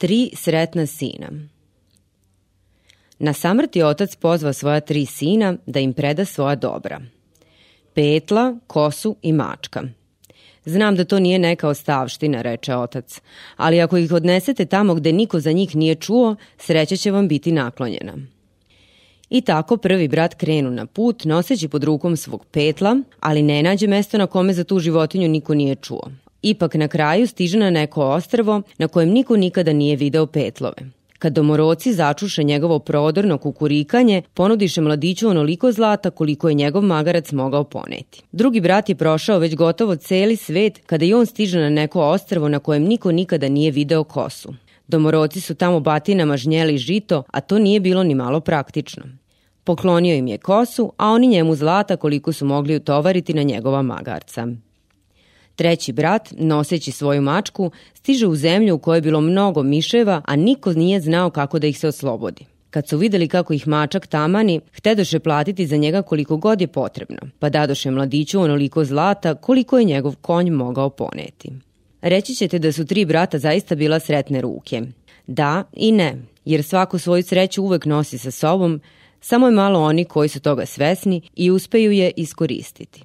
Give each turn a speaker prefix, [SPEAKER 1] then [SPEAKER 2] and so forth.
[SPEAKER 1] Tri sretna sina Na samrti otac pozva svoja tri sina da im preda svoja dobra. Petla, kosu i mačka. Znam da to nije neka ostavština, reče otac, ali ako ih odnesete tamo gde niko za njih nije čuo, sreća će vam biti naklonjena. I tako prvi brat krenu na put, noseći pod rukom svog petla, ali ne nađe mesto na kome za tu životinju niko nije čuo. Ipak na kraju stiže na neko ostrvo na kojem niko nikada nije video petlove. Kad domoroci začuše njegovo prodorno kukurikanje, ponudiše mladiću onoliko zlata koliko je njegov magarac mogao poneti. Drugi brat je prošao već gotovo celi svet kada i on stiže na neko ostrvo na kojem niko nikada nije video kosu. Domoroci su tamo batinama žnjeli žito, a to nije bilo ni malo praktično. Poklonio im je kosu, a oni njemu zlata koliko su mogli utovariti na njegova magarca. Treći brat, noseći svoju mačku, stiže u zemlju u kojoj je bilo mnogo miševa, a niko nije znao kako da ih se oslobodi. Kad su videli kako ih mačak tamani, htedoše platiti za njega koliko god je potrebno, pa dadoše mladiću onoliko zlata koliko je njegov konj mogao poneti. Reći ćete da su tri brata zaista bila sretne ruke. Da i ne, jer svako svoju sreću uvek nosi sa sobom, samo je malo oni koji su toga svesni i uspeju je iskoristiti.